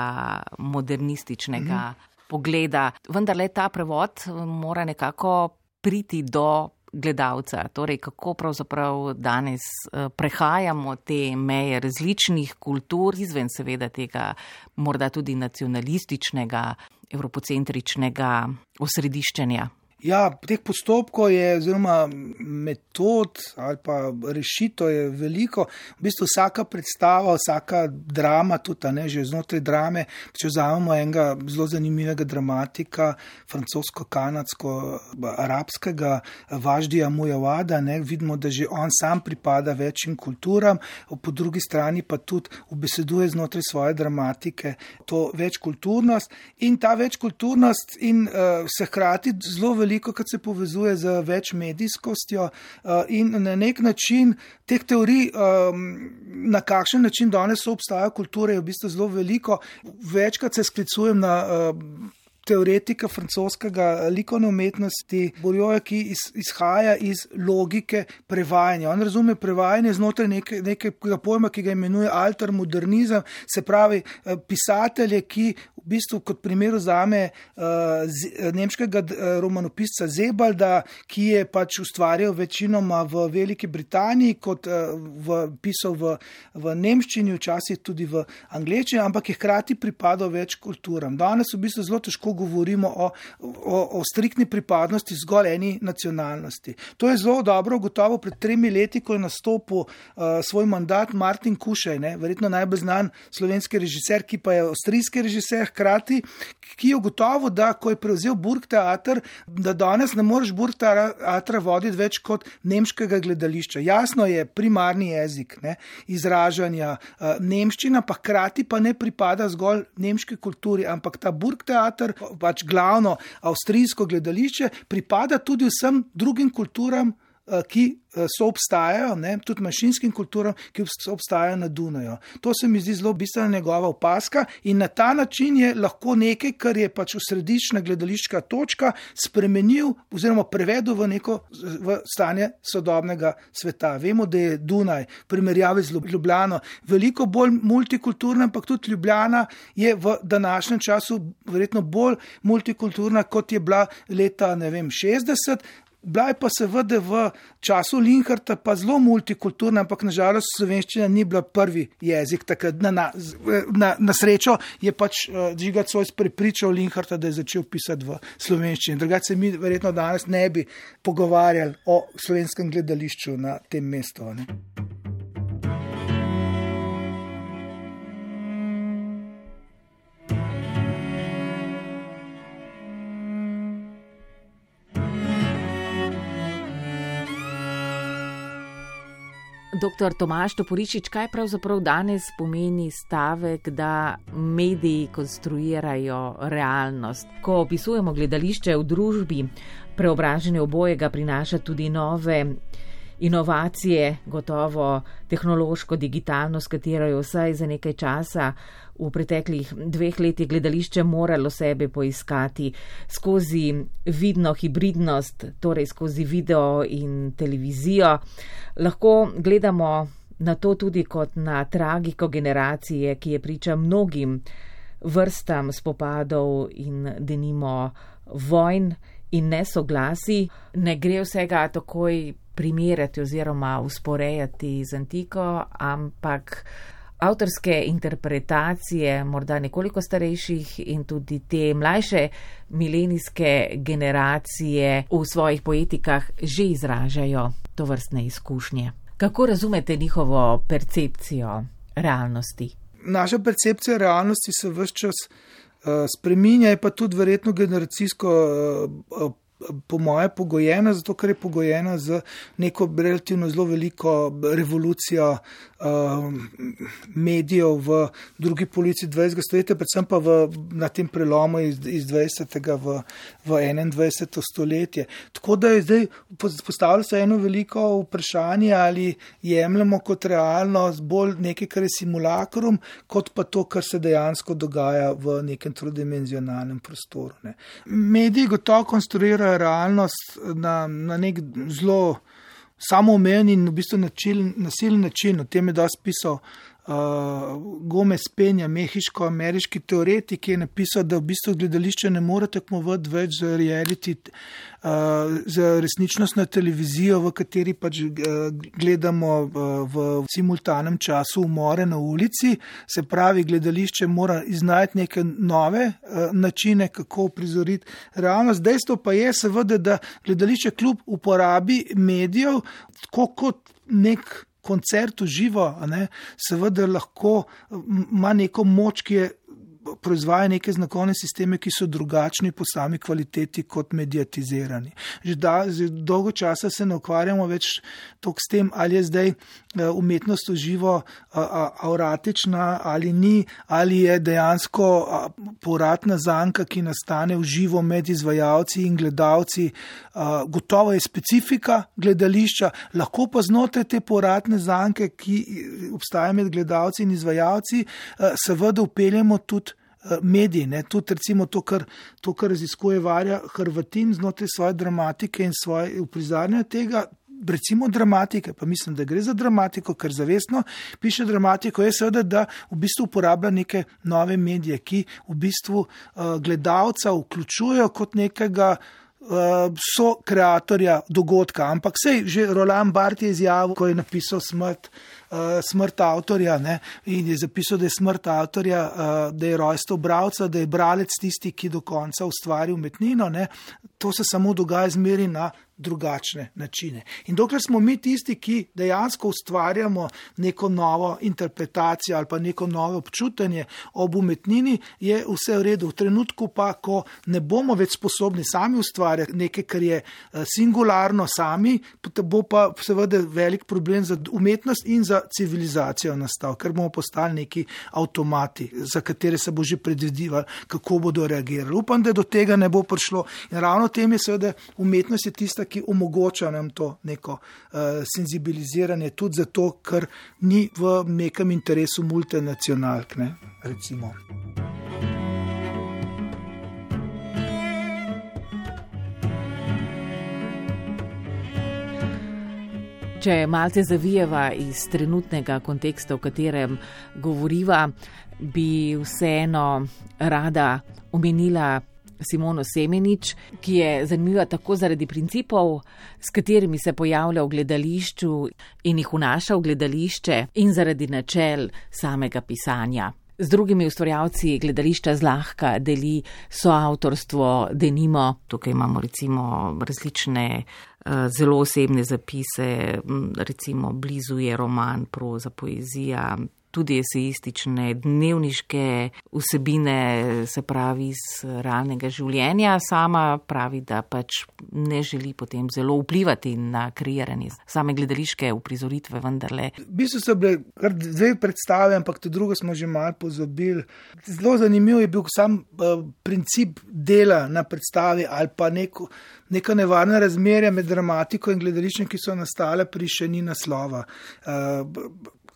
Speaker 1: modernističnega mhm. pogleda. Vendar le ta prevod mora nekako priti do gledalca, torej kako pravzaprav danes eh, prehajamo te meje različnih kultur, izven seveda tega morda tudi nacionalističnega, evropocentričnega osrediščenja.
Speaker 2: Ja, teh postopkov je, oziroma metod ali pa rešitev je veliko. V bistvu vsaka predstava, vsaka drama, tudi ne, že znotraj drame. Če vzamemo enega zelo zanimivega dramatika, francosko-kanadsko-arabskega, Važdija Mujavada, ne, vidimo, da že on sam pripada večjim kulturam, po drugi strani pa tudi ubeseduje znotraj svoje dramatike to večkulturnost in ta večkulturnost in uh, se hkrati zelo veliko veliko, kar se povezuje z več medijskostjo uh, in na nek način teh teorij, um, na kakšen način danes obstaja kultura, je v bistvu zelo veliko. Večkrat se sklicujem na. Teoretika francoskega likovne umetnosti, Borjoja, ki iz, izhaja iz logike prevajanja. On razume prevajanje znotraj neke, nekega pojma, ki ga imenuje alter modernizem, se pravi eh, pisatelje, ki v bistvu kot primer vzame uh, nemškega romanopisca Zebalda, ki je pač ustvarjal večinoma v Veliki Britaniji, kot uh, v, pisal v, v nemščini, včasih tudi v angleščini, ampak je hkrati pripadal več kulturam. Danes v bistvu zelo težko govorimo o, o, o striktni pripadnosti zgolj eni nacionalnosti. To je zelo dobro, gotovo pred tremi leti, ko je nastopil uh, svoj mandat Martin Kušaj, ne, verjetno najbolj znan slovenski režiser, ki pa je avstrijski režiser, hkrati, ki je ugotovil, da ko je prevzel Burg teater, da danes ne moreš Burg teatra voditi več kot nemškega gledališča. Jasno je primarni jezik ne, izražanja uh, nemščina, pa hkrati pa ne pripada zgolj nemški kulturi, ampak ta Burg teater pač glavno avstrijsko gledališče, pripada tudi vsem drugim kulturam, ki Eh, so obstajajo, ne, tudi manjšinskim kulturam, ki obstajajo na Dunaju. To se mi zdi zelo bistvena njegova opaska in na ta način je lahko nekaj, kar je pač središčna gledališka točka, spremenil oziroma prevedel v neko v stanje sodobnega sveta. Vemo, da je Dunaj v primerjavi z Ljubljano veliko bolj multikulturna, ampak tudi Ljubljana je v današnjem času verjetno bolj multikulturna, kot je bila leta vem, 60 Bila je pa seveda v času Linharta pa zelo multikulturna, ampak nažalost slovenščina ni bila prvi jezik. Takrat, na, na, na, na srečo je pač uh, eh, Žiga Cojc prepričal Linharta, da je začel pisati v slovenščini. Drugače se mi verjetno danes ne bi pogovarjali o slovenskem gledališču na tem mestu. Ne?
Speaker 1: Dr. Tomaš Toporičič, kaj pravzaprav danes pomeni stavek, da mediji konstruirajo realnost? Ko opisujemo gledališče v družbi, preobražanje obojega prinaša tudi nove inovacije, gotovo tehnološko, digitalno, s katero je vsaj za nekaj časa v preteklih dveh letih gledališče moralo sebe poiskati skozi vidno hibridnost, torej skozi video in televizijo. Lahko gledamo na to tudi kot na tragiko generacije, ki je priča mnogim vrstam spopadov in denimo vojn in nesoglasi. Ne gre vsega takoj primerjati oziroma usporejati z antiko, ampak avtorske interpretacije, morda nekoliko starejših in tudi te mlajše milenijske generacije v svojih poetikah že izražajo to vrstne izkušnje. Kako razumete njihovo percepcijo realnosti?
Speaker 2: Naša percepcija realnosti se vse čas uh, spreminja, pa tudi verjetno generacijsko uh, po moje, pogojena, zato ker je pogojena z neko relativno zelo veliko revolucijo medijev v drugi polovici 20. stoletja, predvsem pa v, na tem prelomu iz, iz 20. v, v 21. stoletje. Tako da je zdaj postavljalo se eno veliko vprašanje, ali jemljemo kot realnost bolj nekaj, kar je simulakrum, kot pa to, kar se dejansko dogaja v nekem trodimenzionalnem prostoru. Ne. Mediji gotovo konstruirajo realnost na, na nek zelo samoomejen in v bistvu nasilen način. O tem je dosti pisal uh, Gomez Penja, mehiško-ameriški teoretik, ki je napisal, da v bistvu gledališče ne more tekmovati več z reality, uh, z resničnostno televizijo, v kateri pač uh, gledamo uh, v simultanem času umore na ulici. Se pravi, gledališče mora iznajti neke nove uh, načine, kako prizoriti realnost. Dejstvo pa je seveda, da gledališče kljub uporabi medijev, tako kot nek koncert v živo, seveda lahko ima neko moč, ki je proizvaja neke znakovne sisteme, ki so drugačni po sami kvaliteti kot mediatizirani. Že, da, že dolgo časa se ne ukvarjamo več toliko s tem, ali je zdaj eh, umetnost v živo auratična ali ni, ali je dejansko poratna zanka, ki nastane v živo med izvajalci in gledalci. Gotovo je specifika gledališča, lahko pa znotraj te poratne zanke, ki obstaja med gledalci in izvajalci, seveda upeljemo tudi Eh, mediji, ne, tudi recimo to, kar, to, kar raziskuje Varja Hrvatin znotraj svoje dramatike in svoje uprizarjanja tega. Recimo dramatike, pa mislim, da gre za dramatiko, ker zavestno piše dramatiko, je seveda, da v bistvu uporablja neke nove medije, ki v bistvu uh, gledalca vključujejo kot nekega uh, so kreatorja dogodka. Ampak sej, že Roland Bart je izjavil, ko je napisal smrt. Eh, smrt avtorja ne? in je zapisal, da je smrt avtorja, uh, da je rojstvo bralca, da je bralec tisti, ki do konca ustvari umetnino. Ne? To se samo dogaja zmeri na drugačne načine. In dokler smo mi tisti, ki dejansko ustvarjamo neko novo interpretacijo ali pa neko novo občutanje ob umetnini, je vse v redu. V trenutku pa, ko ne bomo več sposobni sami ustvarjati nekaj, kar je eh, singularno sami, bo pa seveda velik problem za umetnost in za civilizacijo nastal, ker bomo postali neki avtomati, za katere se bo že predvidevalo, kako bodo reagirali. Upam, da do tega ne bo prišlo. In ravno tem je seveda umetnost je tista, tista, ki omogoča nam to neko uh, senzibiliziranje, tudi zato, ker ni v nekem interesu multinacionalk. Ne,
Speaker 1: Če malce zavijeva iz trenutnega konteksta, v katerem govoriva, bi vseeno rada omenila Simono Semenič, ki je zanimiva tako zaradi principov, s katerimi se pojavlja v gledališču in jih vnaša v gledališče, in zaradi načel samega pisanja. Z drugimi ustvarjalci gledališča zlahka deli soavtorstvo Denimo. Tukaj imamo recimo različne uh, zelo osebne zapise, recimo blizu je roman, proza, poezija, tudi eseistične, dnevniške vsebine, se pravi iz realnega življenja. Sama pravi, da pač ne želi potem zelo vplivati na kreiranje same gledališke uprizoritve, vendarle.
Speaker 2: V bistvu so bile kar dve predstave, ampak to drugo smo že malo pozabili. Zelo zanimiv je bil sam uh, princip dela na predstavi ali pa neko. Neka nevarna razmerja med dramatiko in gledališčem, ki so nastale pri še ni naslova.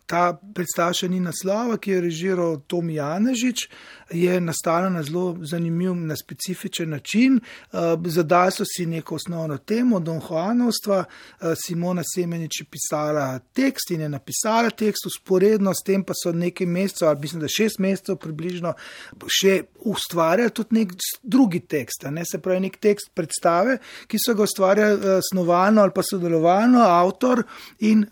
Speaker 2: Ta predstava še ni naslova, ki je režiral Tom Janežič, je nastala na zelo zanimiv, na specifičen način. Uh, zadali so si neko osnovno temo, Don Juanovstva, uh, Simona Semenič je pisala tekst in je napisala tekst, usporedno s tem pa so nekaj mesecev, ali mislim, da šest mesecev približno, še ustvarjali tudi nek drugi tekst, ne se pravi nek tekst predstave, ki so ga ustvarjali uh, snovano ali pa sodelovano, avtor in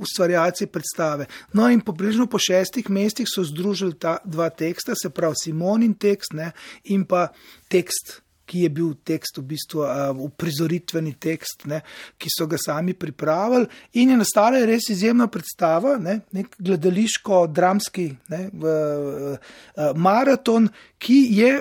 Speaker 2: ustvarjalci predstave. No, in pobližno po šestih mestih so združili ta dva teksta, se pravi Simonin tekst ne, in pa tekst. Ki je bil tekst, v bistvu uprizoritveni tekst, ne, ki so ga sami pripravili, in je nastala res izjemna predstava, ne, nek gledališko-dramski ne, maraton, ki je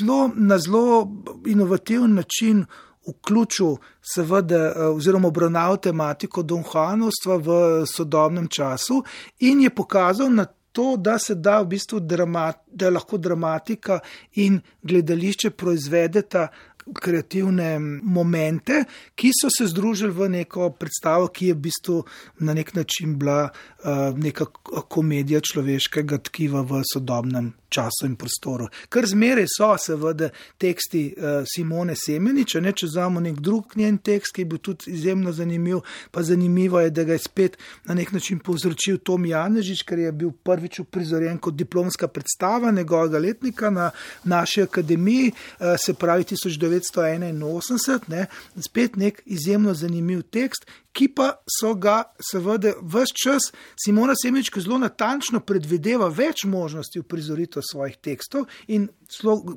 Speaker 2: zelo, na zelo inovativen način vključil, seveda, eh, oziroma obravnaval tematiko Donhanovstva v sodobnem času in je pokazal na to, da se da v bistvu dramat, da lahko dramatika in gledališče proizvedeta kreativne momente, ki so se združili v neko predstavo, ki je v bistvu na nek način bila uh, neka komedija človeškega tkiva v sodobnem času in prostoru. Ker zmeraj so, seveda, teksti uh, Simone Semeniča, ne če vzamemo nek drug njen tekst, ki je bil tudi izjemno zanimiv, pa zanimivo je, da ga je spet na nek način povzročil Tom Janežič, ker je bil prvič uprizorjen kot diplomska predstava njegovega letnika na naši akademiji, uh, se pravi 1981, ne, spet nek izjemno zanimiv tekst, ki pa so ga, seveda, vse čas Simona Semenička zelo natančno predvideva več možnosti v prizoritev svojih tekstov in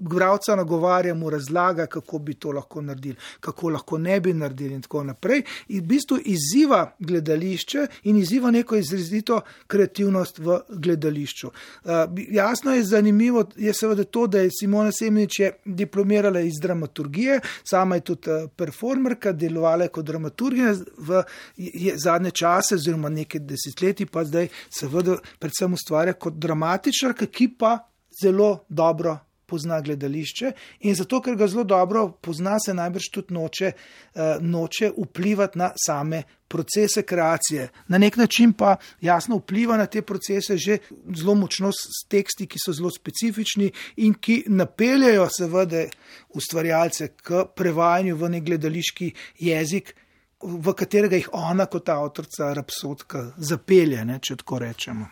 Speaker 2: gravca nagovarja mu razlaga, kako bi to lahko naredili, kako lahko ne bi naredili in tako naprej. In v bistvu izziva gledališče in izziva neko izrazito kreativnost v gledališču. Uh, jasno je zanimivo, je seveda to, da je Simona Semenič diplomirala iz dramaturgije, sama je tudi uh, performerka, delovala je kot dramaturgija v je, zadnje čase, oziroma nekaj desetletij, pa zdaj seveda predvsem ustvarja kot dramatičarka, ki pa zelo dobro pozna gledališče in zato, ker ga zelo dobro pozna, se najbrž tudi noče, uh, noče vplivati na same procese kreacije. Na nek način pa jasno vpliva na te procese že zelo močno s teksti, ki so zelo specifični in ki napeljajo seveda ustvarjalce k prevajanju v nek gledališki jezik, v katerega jih ona kot avtorica rapsodka zapelje, ne, če tako rečemo.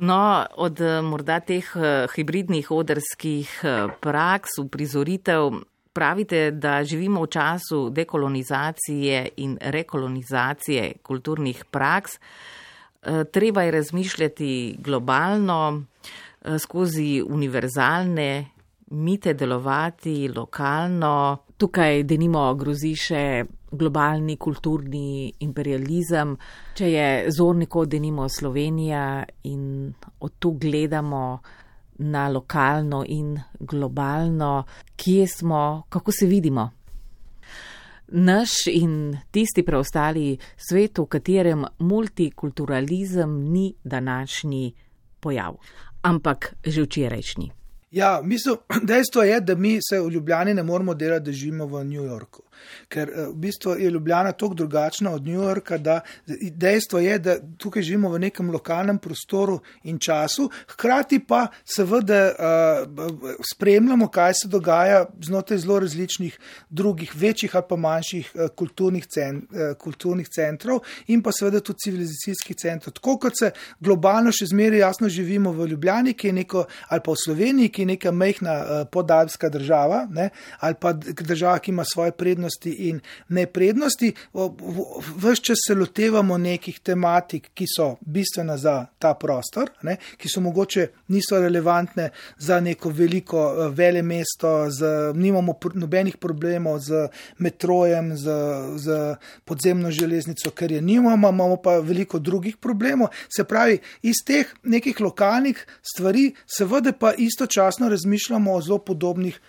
Speaker 1: No, od eh, morda teh eh, hibridnih odrskih eh, praks, uprizoritev, pravite, da živimo v času dekolonizacije in rekolonizacije kulturnih praks. Treba je razmišljati globalno, skozi univerzalne mite delovati lokalno. Tukaj, da nimo, grozi še globalni kulturni imperializem, če je zorniko, da nimo Slovenija in od tu gledamo na lokalno in globalno, kje smo, kako se vidimo. Naš in tisti preostali svet, v katerem multikulturalizem ni današnji pojav, ampak že včerajšnji.
Speaker 2: Ja, mislim, dejstvo je, da mi se v Ljubljani ne moramo delati, da živimo v New Yorku ker eh, v bistvu je Ljubljana tako drugačna od New Yorka, da dejstvo je, da tukaj živimo v nekem lokalnem prostoru in času, hkrati pa seveda uh, spremljamo, kaj se dogaja znotraj zelo različnih drugih, večjih ali pa manjših uh, kulturnih, cent, uh, kulturnih centrov in pa seveda tudi civilizacijskih centrov. Tako kot se globalno še zmeraj jasno živimo v Ljubljani, ki je neko, ali pa v Sloveniji, ki neki neka mehna uh, podalska država ne, ali pa država, ki ima svoje prednosti in neprednosti, vse čas se lotevamo nekih tematik, ki so bistvene za ta prostor, ne, ki so mogoče niso relevantne za neko veliko uh, vele mesto, z, nimamo pr nobenih problemov z metrojem, z, z podzemno železnico, ker je nimamo, imamo pa veliko drugih problemov. Se pravi, iz teh nekih lokalnih stvari, seveda pa istočasno razmišljamo o zelo podobnih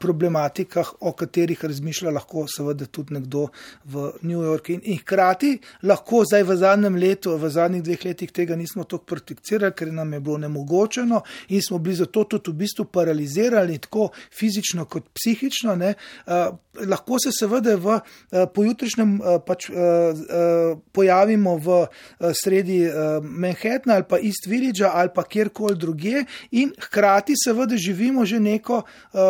Speaker 2: problematikah, o katerih razmišlja lahko seveda tudi nekdo v New Yorku. In, in hkrati lahko zdaj v zadnjem letu, v zadnjih dveh letih tega nismo tako prakticirali, ker nam je bilo nemogočeno in smo bili zato tudi v bistvu paralizirani, tako fizično kot psihično. Ne, uh, lahko se seveda v pojutrišnjem pač, pojavimo v sredi uh, Manhattna ali pa East Village ali pa kjerkoli druge in hkrati seveda živimo že neko uh,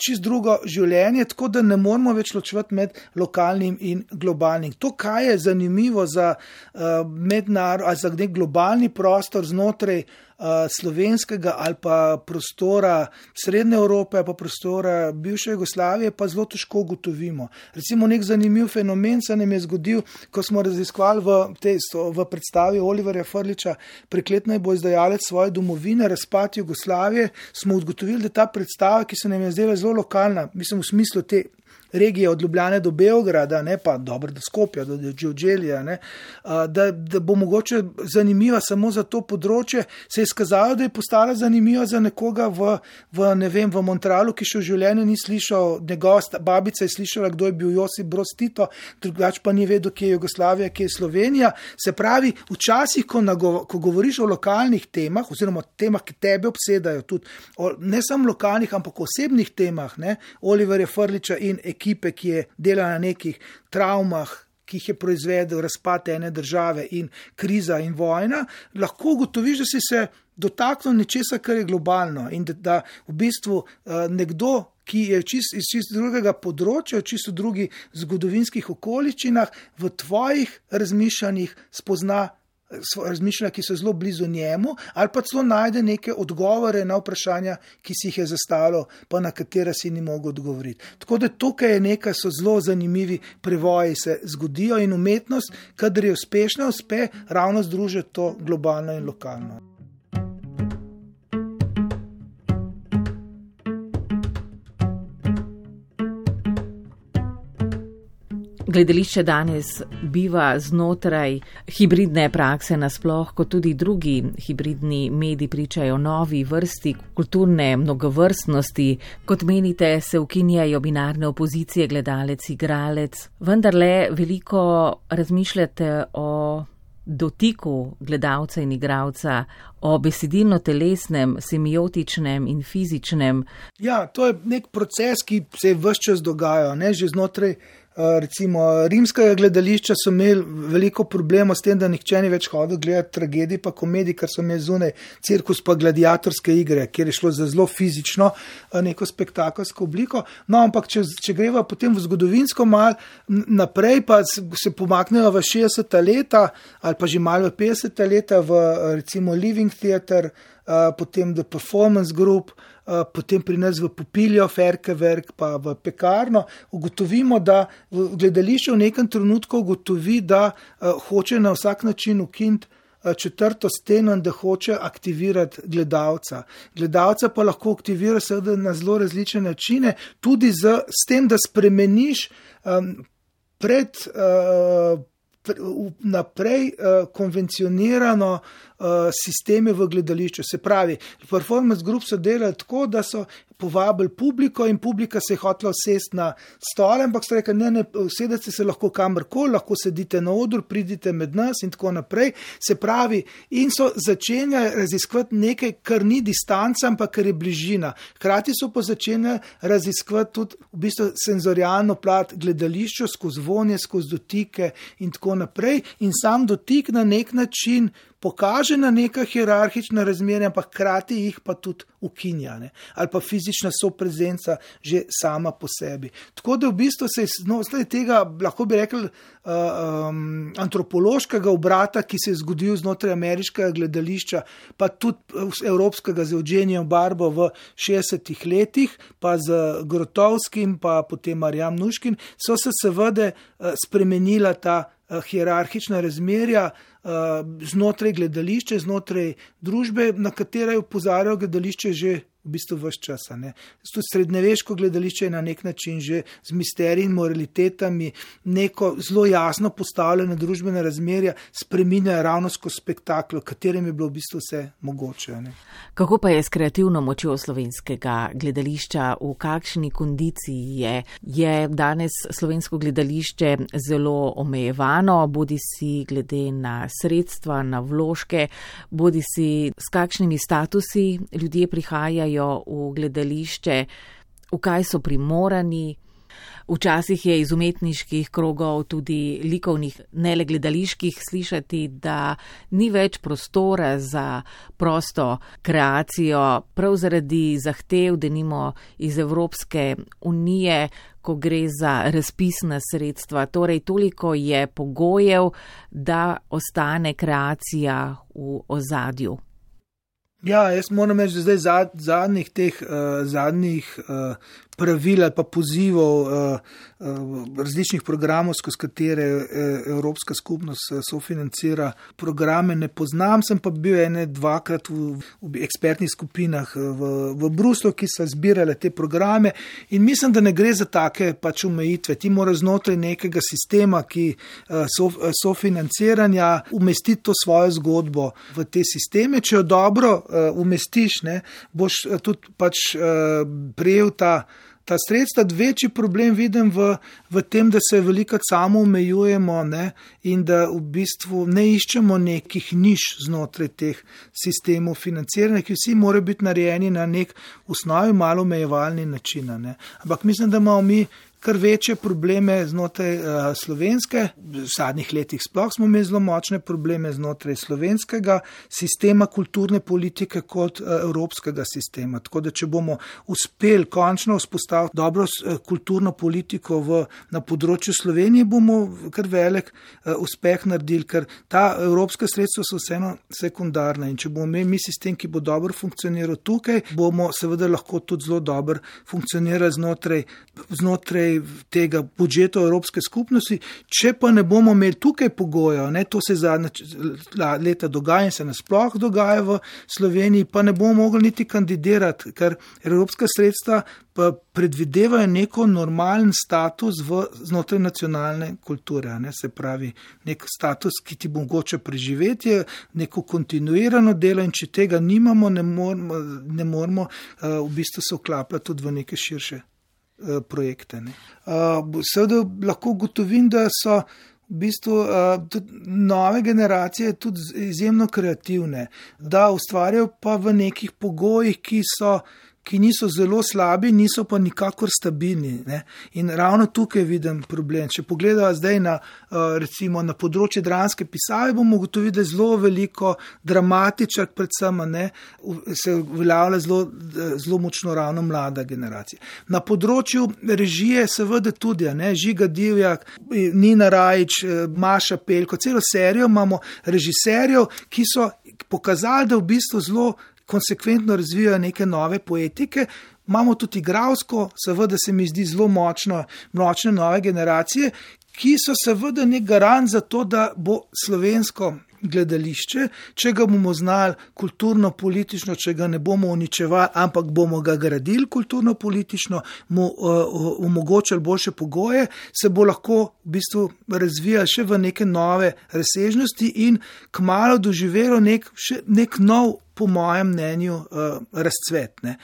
Speaker 2: čist drugo življenje, tako da ne moramo več ločevati med lokalnim in globalnim. To, kaj je zanimivo za uh, mednarodni ali za nek globalni prostor znotraj uh, slovenskega ali pa prostora Srednje Evrope, pa prostora bivše Jugoslavije, pa zelo težko ugotovimo. Recimo, nek zanimiv fenomen se nam je zgodil, ko smo raziskovali v, tej, v predstavi Oliverja Frliča, prekletno je bo izdajalec svoje domovine, razpad Jugoslavije, smo ugotovili, da ta predstava, ki se nam je zdela zelo lokalna, mislim v smislu te regije od Ljubljane do Beograda, ne pa dobro, da Skopja, do Džođelija, da, da bo mogoče zanimiva samo za to področje, se je skazalo, da je postala zanimiva za nekoga v, v, ne vem, v Montrealu, ki še v življenju ni slišal, njegova babica je slišala, kdo je bil Josip Broz Tito, drugač pa ni vedel, kje je Jugoslavija, kje je Slovenija. Se pravi, včasih, ko, nago, ko govoriš o lokalnih temah, oziroma temah, ki tebe obsedajo, tudi o, ne samo lokalnih, ampak osebnih temah, ne, Oliver je Frliča in ekipa, ekipe, ki je delala na nekih travmah, ki jih je proizvedel razpad ene države in kriza in vojna, lahko ugotoviš, da si se dotaknil nečesa, kar je globalno in da, da v bistvu uh, nekdo. Ki je čist, iz čisto drugega področja, čisto drugih zgodovinskih okoliščinah, v tvojih razmišljanjih spozna razmišljanja, ki so zelo blizu njemu, ali pa celo najde neke odgovore na vprašanja, ki si jih je zastavilo, pa na katera si ni mogel odgovoriti. Tako da tukaj je nekaj, so zelo zanimivi prevoji, se zgodijo in umetnost, kadar je uspešna, uspe ravno združiti to globalno in lokalno.
Speaker 1: Gledališče danes biva znotraj hibridne prakse nasploh, kot tudi drugi hibridni mediji pričajo novi vrsti kulturne mnogovrstnosti. Kot menite, se ukinjajo binarne opozicije gledalec, igralec. Vendar le veliko razmišljate o dotiku gledalca in igralca, o besedilno-telesnem, semiotičnem in fizičnem.
Speaker 2: Ja, to je nek proces, ki se vse čas dogajal, ne že znotraj recimo rimskega gledališča so imeli veliko problemov s tem, da nihče ni več hodil gledati tragedij, pa komedij, ker so imeli zunaj cirkus pa gladiatorske igre, kjer je šlo za zelo fizično eh, neko spektakelsko obliko. No, ampak če, če greva potem v zgodovinsko mal naprej, pa se pomaknejo v 60. leta ali pa že malo v 50. leta v recimo Living Theatre, eh, potem The Performance Group. Eh, potem pri nas v popiljo, ferke, verk, pa v pekarno, ugotovimo, da gledališče v nekem trenutku ugotovi, da uh, hoče na vsak način ukiniti. Eh, četrto steno in da hoče aktivirati gledalca. Gledalca pa lahko aktivira seveda na zelo različne načine, tudi z, s tem, da spremeniš um, pred. Uh, naprej uh, konvencionirano sisteme v gledališču. Se pravi, performance group so delali tako, da so povabili publiko in publika se je hotela usesti na stole, ampak so rekli, ne, ne, usedete se lahko kamorkoli, lahko sedite na odru, pridite med nas in tako naprej. Se pravi, in so začenjali raziskovati nekaj, kar ni distanca, ampak kar je bližina. Hkrati so pa začenjali raziskovati tudi v bistvu senzorijalno plat gledališča skozi vonje, skozi dotike in tako naprej. In sam dotik na nek način pokaže na neka hierarhična razmerja, ampak hkrati jih pa tudi ukinja, ne? ali pa fizična soprezenca že sama po sebi. Tako da v bistvu se znotraj tega, lahko bi rekli, uh, um, antropološkega obrata, ki se je zgodil znotraj ameriškega gledališča, pa tudi evropskega z Eugenijem Barbo v 60-ih letih, pa z Grotovskim, pa potem Marjam Nuškin, so se seveda uh, spremenila ta uh, hierarhična razmerja. Eh, znotraj gledališča, znotraj družbe, na katero je upozarjal gledališče že v bistvu vse čas. Tudi srednjeveško gledališče je na nek način že z misteriji in moralitetami neko zelo jasno postavljene družbene razmerja spreminja ravno skozi spektakl, v katerem je bilo v bistvu vse mogoče. Ne.
Speaker 1: Kako pa je s kreativno močjo slovenskega gledališča, v kakšni kondiciji je? Je danes slovensko gledališče zelo omejevano, bodi si glede na sredstva, na vložke, bodi si s kakšnimi statusi ljudje prihajajo? Prihajajo v gledališče, v kaj so primorani. Včasih je iz umetniških krogov, tudi likovnih, ne le gledaliških, slišati, da ni več prostora za prosto kreacijo, prav zaradi zahtev, da nimo iz Evropske unije, ko gre za razpisna sredstva. Torej, toliko je pogojev, da ostane kreacija v ozadju.
Speaker 2: Ja, jaz moram reči, da zdaj zad, zadnjih teh uh, zadnjih uh, pravil ali pa pozivov uh, uh, različnih programov, skozi katere uh, Evropska skupnost sofinancira programe, ne poznam, sem pa bil ene dvakrat v, v ekspertnih skupinah v, v Bruslu, ki so zbirale te programe in mislim, da ne gre za take pač omejitve. Ti moraš znotraj nekega sistema, ki so, uh, sofinanciranja, umestiti to svojo zgodbo v te sisteme. Če jo dobro umestiš, ne, boš tudi pač prejel ta ta sredstva, večji problem vidim v, v tem, da se veliko samo omejujemo ne, in da v bistvu ne iščemo nekih niš znotraj teh sistemov financiranja, ki vsi morajo biti narejeni na nek osnovi malo omejevalni način. Ne. Ampak mislim, da imamo mi kar večje probleme znotraj uh, slovenske, v zadnjih letih sploh smo imeli zelo močne probleme znotraj slovenskega sistema kulturne politike kot uh, evropskega sistema. Tako da, če bomo uspeli končno vzpostaviti dobro uh, kulturno politiko v, na področju Slovenije, bomo kar velik uh, uspeh naredili, ker ta evropska sredstva so vseeno sekundarna in če bomo imeli mi sistem, ki bo dobro funkcioniral tukaj, bomo seveda lahko tudi zelo dobro funkcionirali znotraj, znotraj tega budžeta Evropske skupnosti, če pa ne bomo imeli tukaj pogojev, to se zadnje leta dogaja in se nasploh dogaja v Sloveniji, pa ne bomo mogli niti kandidirati, ker Evropska sredstva pa predvidevajo neko normalen status v, znotraj nacionalne kulture, ne? se pravi, nek status, ki ti bo mogoče preživeti, neko kontinuirano delo in če tega nimamo, ne moramo, ne moramo uh, v bistvu se vklapljati tudi v neke širše projekte. Uh, seveda lahko ugotovim, da so v bistvu uh, nove generacije tudi izjemno kreativne, da ustvarjajo pa v nekih pogojih, ki so ki niso zelo slabi, niso pa nikakor stabilni. Ne? In ravno tukaj vidim problem. Če pogledamo zdaj na, eh, recimo, na področje dramske pisave, bomo ugotovili, da je zelo veliko dramatičnih, predvsem ne, se uveljavlja zelo, zelo močno ravno mlada generacija. Na področju režije, seveda tudi, ne, Žiga Divjak, Nina Rajč, eh, Maša Pelko, celo serijo imamo režiserjev, ki so pokazali, da v bistvu zelo konsekventno razvijajo neke nove poetike. Imamo tudi igravsko, seveda se mi zdi zelo močno, močne nove generacije, ki so seveda nek garant za to, da bo slovensko gledališče, če ga bomo znali kulturno, politično, če ga ne bomo uničevali, ampak bomo ga gradili kulturno, politično, mu uh, omogočili boljše pogoje, se bo lahko v bistvu razvijal še v neke nove razsežnosti in kmalo doživelo nek, nek nov. Po mojem mnenju, uh, razcvetne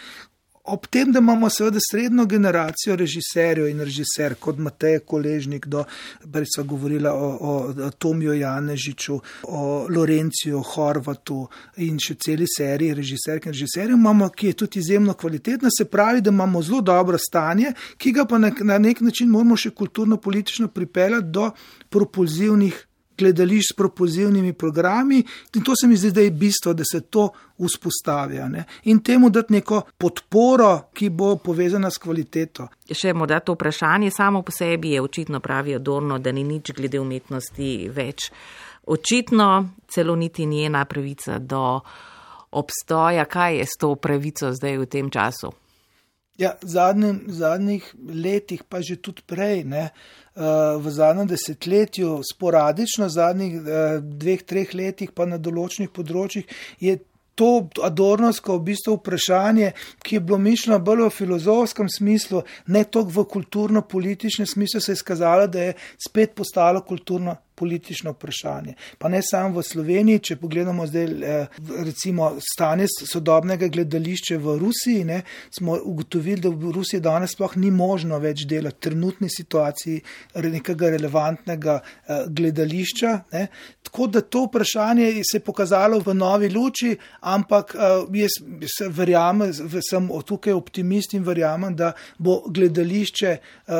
Speaker 2: ob tem, da imamo seveda srednjo generacijo režiserjev in režiser, kot Matej Koležnik, do prej smo govorili o, o Tomiju Janežiču, o Lorenciju, Horvatu in še celi seriji režiserk in režiserjev, imamo, ki je tudi izjemno kvalitetna, se pravi, da imamo zelo dobro stanje, ki ga pa na, na nek način moramo še kulturno-politično pripeljati do propulzivnih gledališč s propozivnimi programi in to se mi zdi, da je bistvo, da se to vzpostavlja ne? in temu dati neko podporo, ki bo povezana s kvaliteto.
Speaker 1: Še morda to vprašanje samo po sebi je očitno pravi Adorno, da ni nič glede umetnosti več. Očitno celo niti njena pravica do obstoja, kaj je s to pravico zdaj v tem času.
Speaker 2: Ja, zadnjim, zadnjih letih, pa že tudi prej, ne, uh, v zadnjem desetletju, sporadično, zadnjih uh, dveh, treh letih, pa na določenih področjih, je to adornosko v bistvu vprašanje, ki je bilo mišljeno bolj v filozofskem smislu, ne toliko v kulturno-političnem smislu, se je skazalo, da je spet postalo kulturno politično vprašanje. Pa ne samo v Sloveniji, če pogledamo zdaj eh, recimo stanje sodobnega gledališča v Rusiji, ne, smo ugotovili, da v Rusiji danes sploh ni možno več delati trenutni situaciji nekega relevantnega eh, gledališča. Ne. Tako da to vprašanje se je pokazalo v novi luči, ampak uh, jaz verjamem, sem tukaj optimist in verjamem, da bo gledališče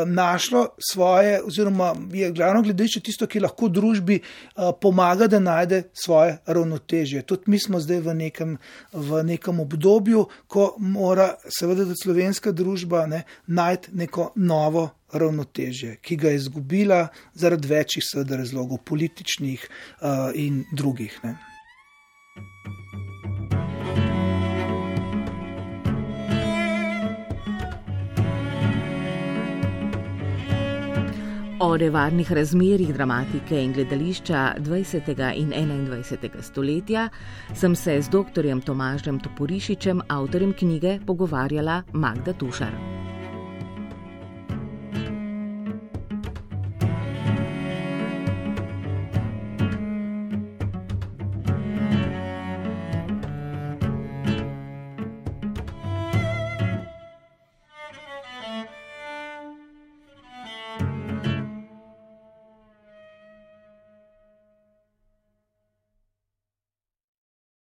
Speaker 2: našlo svoje, oziroma je glavno gledališče tisto, ki lahko družbi uh, pomaga, da najde svoje ravnotežje. Tudi mi smo zdaj v nekem, v nekem obdobju, ko mora seveda slovenska družba ne, najti neko novo ravnotežje, ki ga je izgubila zaradi večjih razlogov, političnih uh, in drugih. Ne.
Speaker 1: O nevarnih razmerih dramatike in gledališča 20. in 21. stoletja sem se z dr. Tomažem Toporišičem, avtorjem knjige, pogovarjala Magda Tušar.